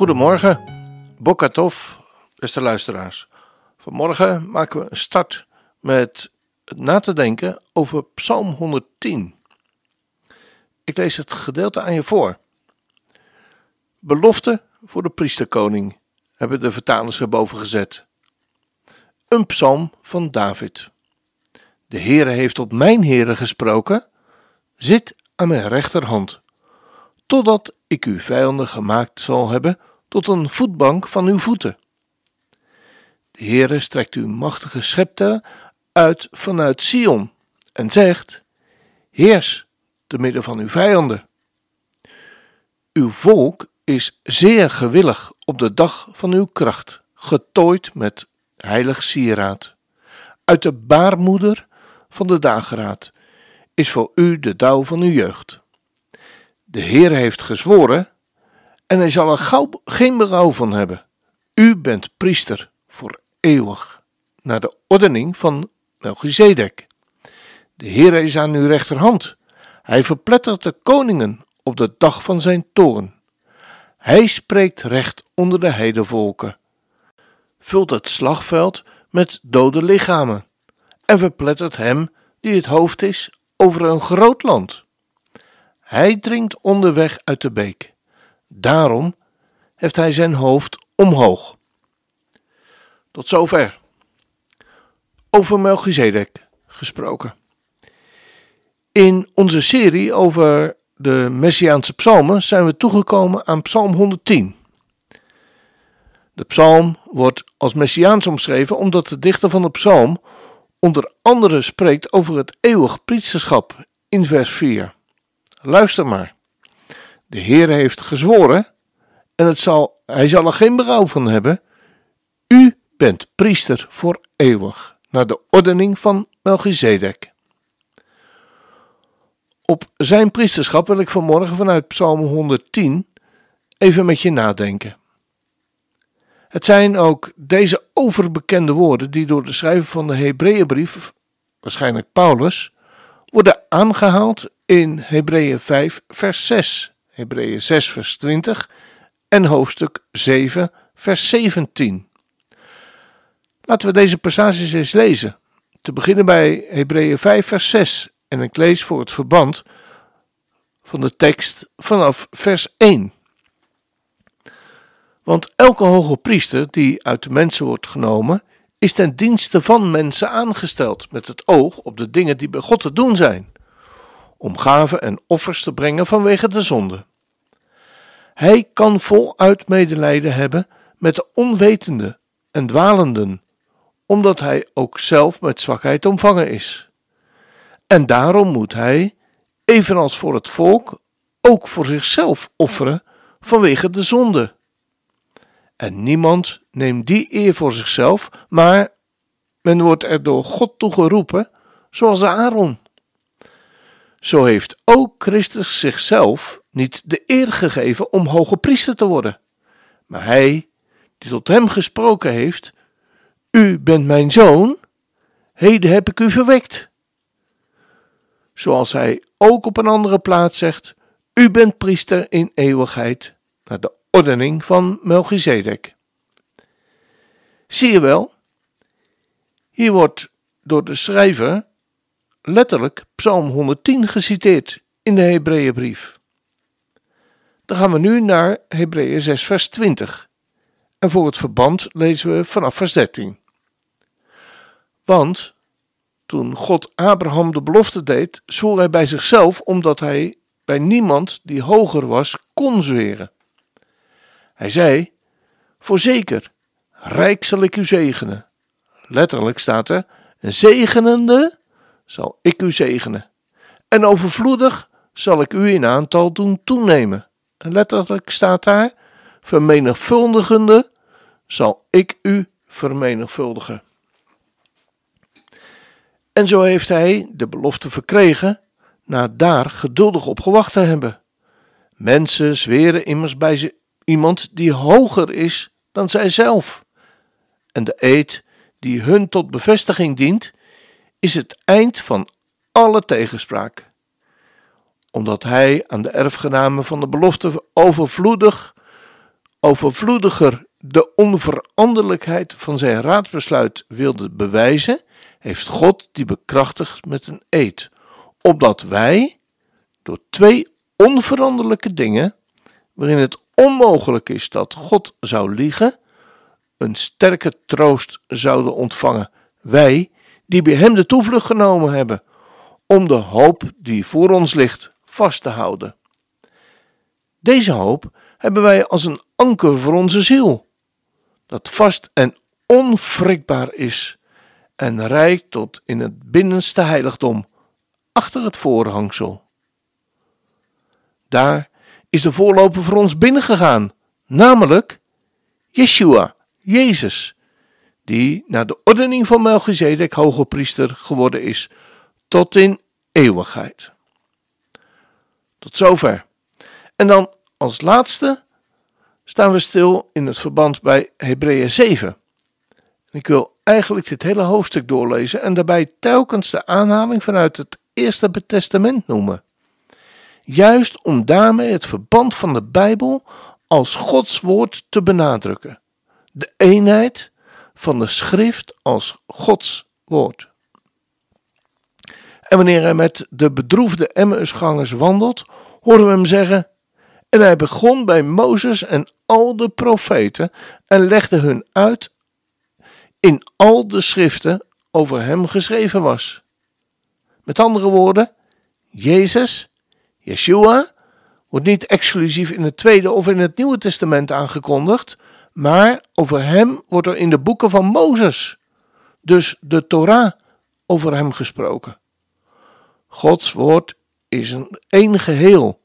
Goedemorgen, Bokatov, beste luisteraars. Vanmorgen maken we een start met na te denken over Psalm 110. Ik lees het gedeelte aan je voor. Belofte voor de priesterkoning hebben de vertalers erboven gezet. Een psalm van David. De Heere heeft tot mijn Heere gesproken, zit aan mijn rechterhand, totdat ik uw vijanden gemaakt zal hebben tot een voetbank van uw voeten. De Heere strekt uw machtige schepter uit vanuit Sion en zegt: Heers te midden van uw vijanden. Uw volk is zeer gewillig op de dag van uw kracht, getooid met heilig sieraad. Uit de baarmoeder van de dageraad is voor u de dauw van uw jeugd. De Heer heeft gezworen en hij zal er gauw geen berouw van hebben. U bent priester voor eeuwig, naar de ordening van Melchizedek. De Heer is aan uw rechterhand. Hij verplettert de koningen op de dag van zijn toorn. Hij spreekt recht onder de heidevolken, vult het slagveld met dode lichamen en verplettert hem die het hoofd is over een groot land. Hij dringt onderweg uit de beek. Daarom heft hij zijn hoofd omhoog. Tot zover. Over Melchizedek gesproken. In onze serie over de Messiaanse psalmen zijn we toegekomen aan Psalm 110. De psalm wordt als Messiaans omschreven omdat de dichter van de psalm onder andere spreekt over het eeuwig priesterschap in vers 4. Luister maar. De Heer heeft gezworen en het zal, hij zal er geen berouw van hebben. U bent priester voor eeuwig, naar de ordening van Melchizedek. Op zijn priesterschap wil ik vanmorgen vanuit Psalm 110 even met je nadenken. Het zijn ook deze overbekende woorden die door de schrijver van de Hebreeënbrief, waarschijnlijk Paulus, worden aangehaald in Hebreeën 5 vers 6, Hebreeën 6 vers 20 en hoofdstuk 7 vers 17. Laten we deze passages eens lezen. Te beginnen bij Hebreeën 5 vers 6 en ik lees voor het verband van de tekst vanaf vers 1. Want elke hoge priester die uit de mensen wordt genomen, is ten dienste van mensen aangesteld, met het oog op de dingen die bij God te doen zijn, om gaven en offers te brengen vanwege de zonde. Hij kan voluit medelijden hebben met de onwetenden en dwalenden, omdat hij ook zelf met zwakheid omvangen is. En daarom moet hij, evenals voor het volk, ook voor zichzelf offeren vanwege de zonde. En niemand neemt die eer voor zichzelf, maar men wordt er door God toe geroepen, zoals Aaron. Zo heeft ook Christus zichzelf niet de eer gegeven om hoge priester te worden, maar hij, die tot hem gesproken heeft, U bent mijn zoon, heden heb ik u verwekt. Zoals hij ook op een andere plaats zegt, U bent priester in eeuwigheid, naar de ordening van Melchizedek. Zie je wel, hier wordt door de schrijver letterlijk Psalm 110 geciteerd in de Hebreeënbrief. Dan gaan we nu naar Hebreeën 6 vers 20 en voor het verband lezen we vanaf vers 13. Want toen God Abraham de belofte deed, zwoer hij bij zichzelf omdat hij bij niemand die hoger was kon zweren. Hij zei: Voorzeker, rijk zal ik u zegenen. Letterlijk staat er: zegenende zal ik u zegenen. En overvloedig zal ik u in aantal doen toenemen. Letterlijk staat daar, vermenigvuldigende zal ik u vermenigvuldigen. En zo heeft hij de belofte verkregen na daar geduldig op gewacht te hebben. Mensen zweren immers bij iemand die hoger is dan zijzelf. En de eed die hun tot bevestiging dient, is het eind van alle tegenspraak. Omdat hij aan de erfgenamen van de belofte overvloedig, overvloediger de onveranderlijkheid van zijn raadsbesluit wilde bewijzen, heeft God die bekrachtigd met een eed, opdat wij door twee onveranderlijke dingen, waarin het onmogelijk is dat God zou liegen, een sterke troost zouden ontvangen. Wij, die bij Hem de toevlucht genomen hebben, om de hoop die voor ons ligt vast te houden. Deze hoop hebben wij als een anker voor onze ziel, dat vast en onwrikbaar is en reikt tot in het binnenste heiligdom, achter het voorhangsel. Daar is de voorloper voor ons binnengegaan, namelijk Yeshua, Jezus, die naar de ordening van Melchizedek hoge priester geworden is, tot in eeuwigheid. Tot zover. En dan als laatste staan we stil in het verband bij Hebreeën 7. Ik wil eigenlijk dit hele hoofdstuk doorlezen en daarbij telkens de aanhaling vanuit het Eerste Testament noemen. Juist om daarmee het verband van de Bijbel als Gods woord te benadrukken. De eenheid van de schrift als Gods woord. En wanneer hij met de bedroefde Emmausgangers wandelt, horen we hem zeggen: En hij begon bij Mozes en al de profeten en legde hun uit in al de schriften over hem geschreven was. Met andere woorden, Jezus, Yeshua, wordt niet exclusief in het Tweede of in het Nieuwe Testament aangekondigd, maar over hem wordt er in de boeken van Mozes, dus de Torah, over hem gesproken. Gods woord is een één geheel.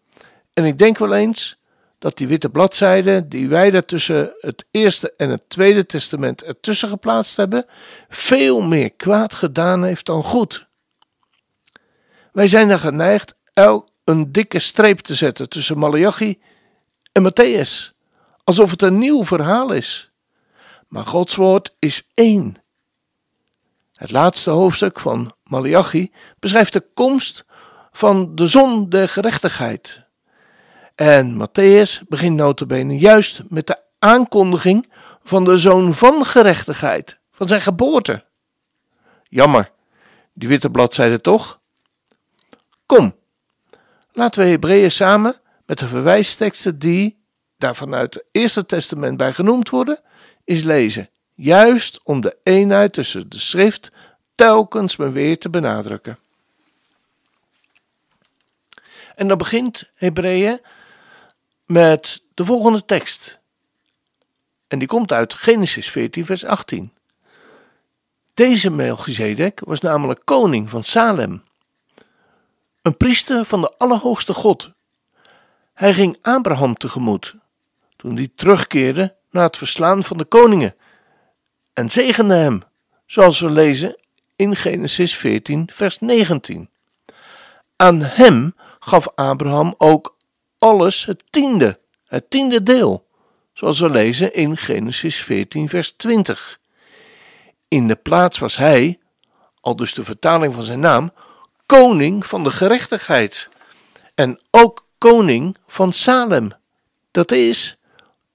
En ik denk wel eens dat die witte bladzijde die wij daar tussen het Eerste en het Tweede Testament ertussen geplaatst hebben, veel meer kwaad gedaan heeft dan goed. Wij zijn er geneigd elk een dikke streep te zetten tussen Malachi en Matthäus, alsof het een nieuw verhaal is. Maar Gods woord is één. Het laatste hoofdstuk van Malachi beschrijft de komst van de zon der gerechtigheid. En Matthäus begint notabene juist met de aankondiging van de zoon van gerechtigheid, van zijn geboorte. Jammer, die witte bladzijde toch? Kom, laten we Hebreeën samen met de verwijsteksten die daar vanuit het Eerste Testament bij genoemd worden, eens lezen. Juist om de eenheid tussen de schrift telkens maar weer te benadrukken. En dan begint Hebreeën met de volgende tekst. En die komt uit Genesis 14, vers 18. Deze Melchizedek was namelijk koning van Salem, een priester van de Allerhoogste God. Hij ging Abraham tegemoet toen hij terugkeerde na het verslaan van de koningen en zegende hem, zoals we lezen in Genesis 14, vers 19. Aan hem gaf Abraham ook alles het tiende, het tiende deel, zoals we lezen in Genesis 14, vers 20. In de plaats was hij, al dus de vertaling van zijn naam, koning van de gerechtigheid en ook koning van Salem. Dat is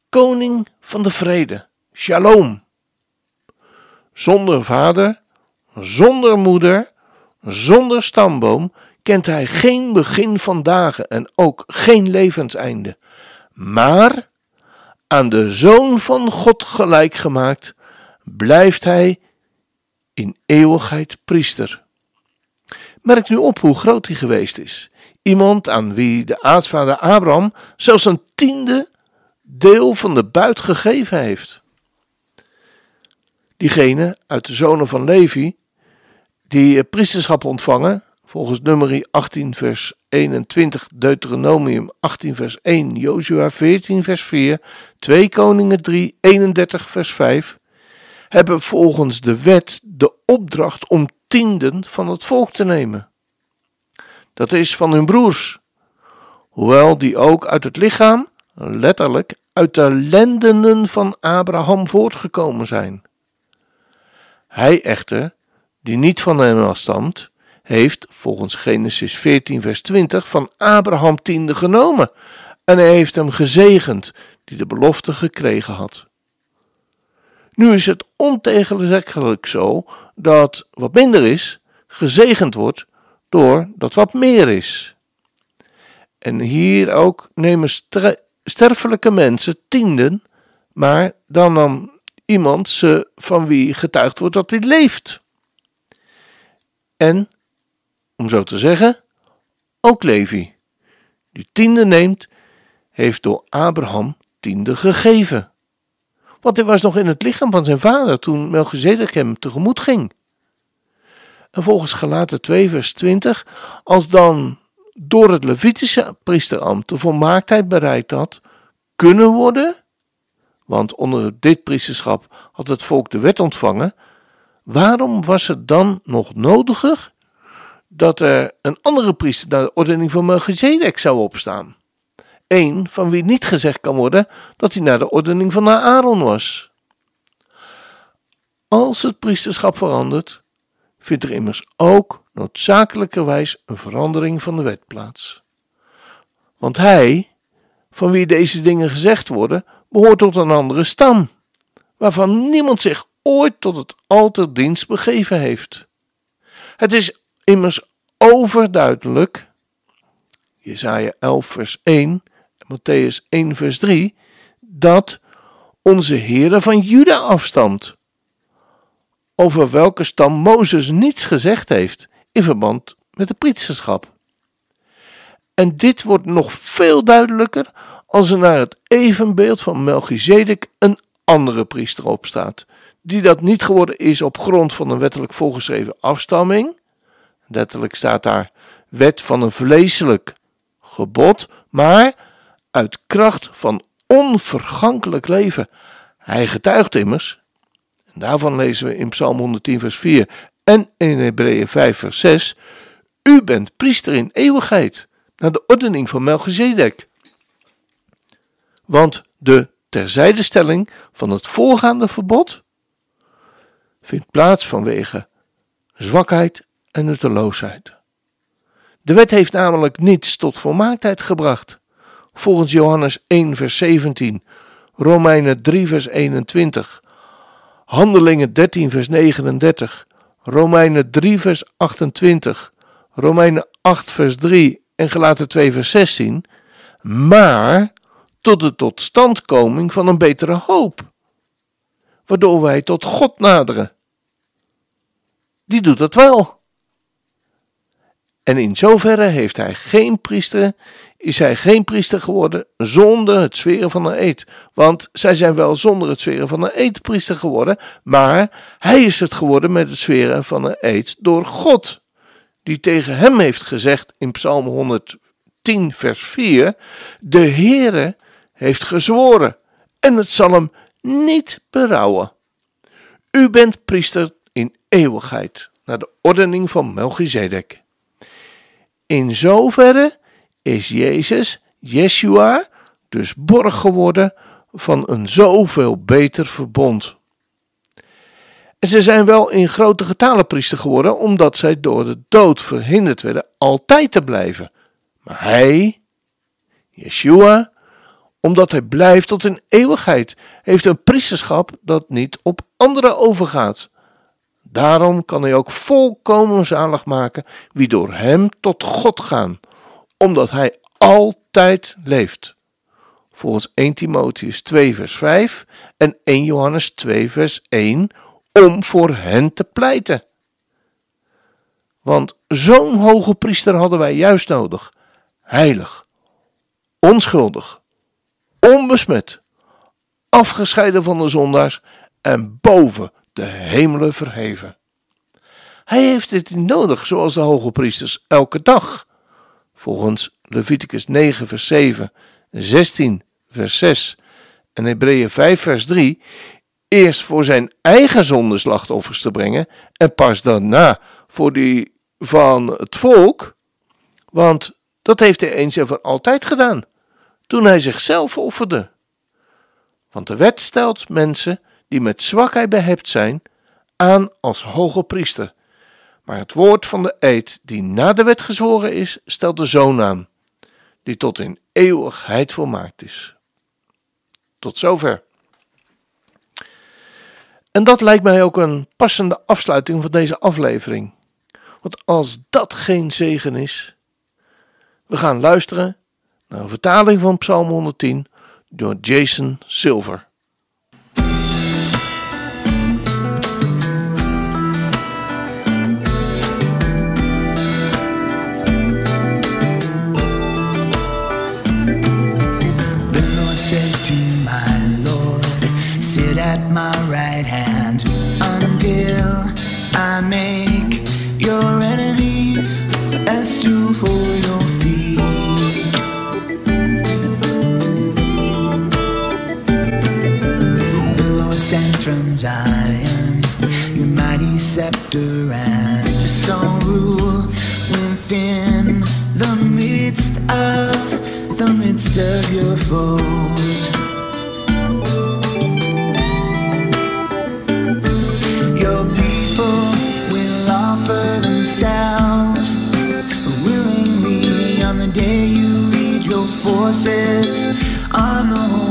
koning van de vrede, shalom. Zonder vader, zonder moeder, zonder stamboom kent hij geen begin van dagen en ook geen levenseinde. Maar aan de Zoon van God gelijk gemaakt, blijft hij in eeuwigheid priester. Merk nu op hoe groot hij geweest is. Iemand aan wie de aartsvader Abraham zelfs een tiende deel van de buit gegeven heeft. Diegene uit de zonen van Levi, die priesterschap ontvangen, volgens nummer 18 vers 21, Deuteronomium 18 vers 1, Jozua 14 vers 4, 2 Koningen 3, 31 vers 5, hebben volgens de wet de opdracht om tienden van het volk te nemen. Dat is van hun broers, hoewel die ook uit het lichaam, letterlijk, uit de lendenen van Abraham voortgekomen zijn. Hij echter, die niet van hem afstamt, heeft volgens Genesis 14 vers 20 van Abraham tiende genomen en hij heeft hem gezegend die de belofte gekregen had. Nu is het ontegenzeggelijk zo dat wat minder is, gezegend wordt door dat wat meer is. En hier ook nemen sterfelijke mensen tienden, maar dan nam iemand ze van wie getuigd wordt dat hij leeft. En, om zo te zeggen, ook Levi, die tiende neemt, heeft door Abraham tiende gegeven. Want hij was nog in het lichaam van zijn vader toen Melchizedek hem tegemoet ging. En volgens Galaten 2 vers 20, als dan door het Levitische priesterambt de volmaaktheid bereikt had, kunnen worden, want onder dit priesterschap had het volk de wet ontvangen, waarom was het dan nog nodiger dat er een andere priester naar de ordening van Melchizedek zou opstaan? Eén van wie niet gezegd kan worden dat hij naar de ordening van Aaron was. Als het priesterschap verandert, vindt er immers ook noodzakelijkerwijs een verandering van de wet plaats. Want hij, van wie deze dingen gezegd worden, behoort tot een andere stam, waarvan niemand zich ooit tot het alterdienst begeven heeft. Het is immers overduidelijk, Jesaja 11 vers 1 en Matthäus 1 vers 3, dat onze Heere van Juda afstamt, over welke stam Mozes niets gezegd heeft in verband met de priesterschap. En dit wordt nog veel duidelijker als er naar het evenbeeld van Melchizedek een andere priester opstaat, die dat niet geworden is op grond van een wettelijk voorgeschreven afstamming. Letterlijk staat daar wet van een vleeselijk gebod, maar uit kracht van onvergankelijk leven. Hij getuigt immers, en daarvan lezen we in Psalm 110, vers 4 en in Hebreeën 5, vers 6: U bent priester in eeuwigheid, naar de ordening van Melchizedek. Want de terzijdestelling van het voorgaande verbod vindt plaats vanwege zwakheid en nutteloosheid. De wet heeft namelijk niets tot volmaaktheid gebracht. Volgens Johannes 1, vers 17, Romeinen 3, vers 21, Handelingen 13, vers 39, Romeinen 3, vers 28, Romeinen 8, vers 3 en Gelaten 2, vers 16, maar tot de totstandkoming van een betere hoop, waardoor wij tot God naderen. Die doet dat wel. En in zoverre heeft hij geen priester, is hij geen priester geworden zonder het zweren van een eed. Want zij zijn wel zonder het zweren van een eed priester geworden, maar hij is het geworden met het zweren van een eed door God, die tegen hem heeft gezegd in Psalm 110 vers 4, de Heere heeft gezworen en het zal hem niet berouwen. U bent priester in eeuwigheid, naar de ordening van Melchizedek. In zoverre is Jezus, Yeshua, dus borg geworden van een zoveel beter verbond. En ze zijn wel in grote getalen priester geworden, omdat zij door de dood verhinderd werden altijd te blijven. Maar hij, Yeshua, omdat hij blijft tot in eeuwigheid, heeft een priesterschap dat niet op anderen overgaat. Daarom kan hij ook volkomen zalig maken wie door hem tot God gaan, omdat hij altijd leeft. Volgens 1 Timotheus 2 vers 5 en 1 Johannes 2 vers 1 om voor hen te pleiten. Want zo'n hoge priester hadden wij juist nodig, heilig, onschuldig, onbesmet, afgescheiden van de zondaars en boven de hemelen verheven. Hij heeft dit nodig, zoals de hoge priesters elke dag volgens Leviticus 9, vers 7, 16, vers 6 en Hebreeën 5, vers 3, eerst voor zijn eigen zondeslachtoffers te brengen en pas daarna voor die van het volk, want dat heeft hij eens en voor altijd gedaan, toen hij zichzelf offerde. Want de wet stelt mensen die met zwakheid behept zijn aan als hoge priester. Maar het woord van de eed die na de wet gezworen is, stelt de zoon aan, die tot in eeuwigheid volmaakt is. Tot zover. En dat lijkt mij ook een passende afsluiting van deze aflevering. Want als dat geen zegen is, we gaan luisteren naar een vertaling van Psalm 110 door Jason Silver. I make your enemies a stool for your feet. The Lord sends from Zion your mighty scepter and your song rule within the midst of the midst of your foes. horses. I know.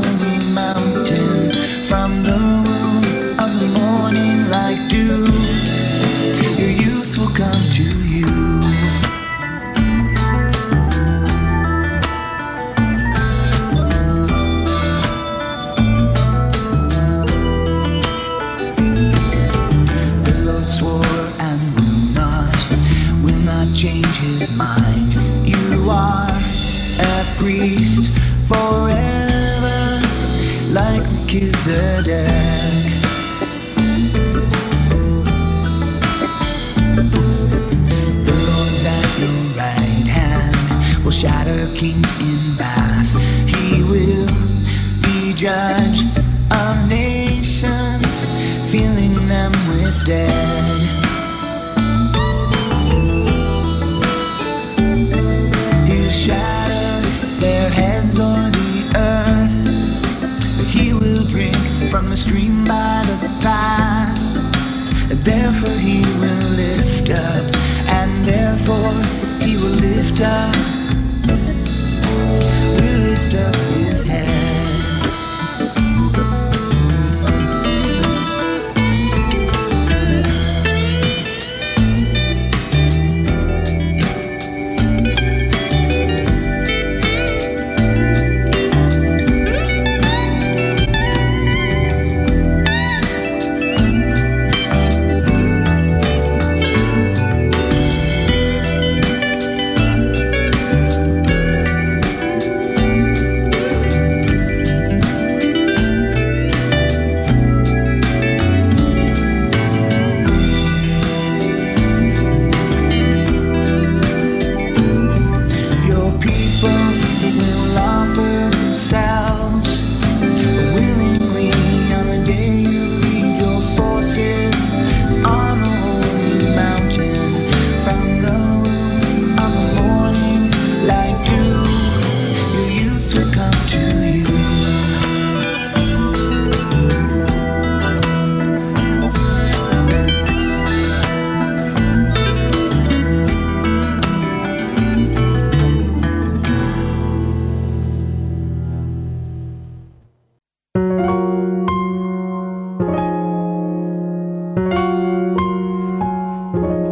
Shatter kings in wrath. He will be judge of nations, filling them with dead. He'll shatter their heads on the earth, he will drink from the stream by the path. Therefore he will lift up, and therefore he will lift up.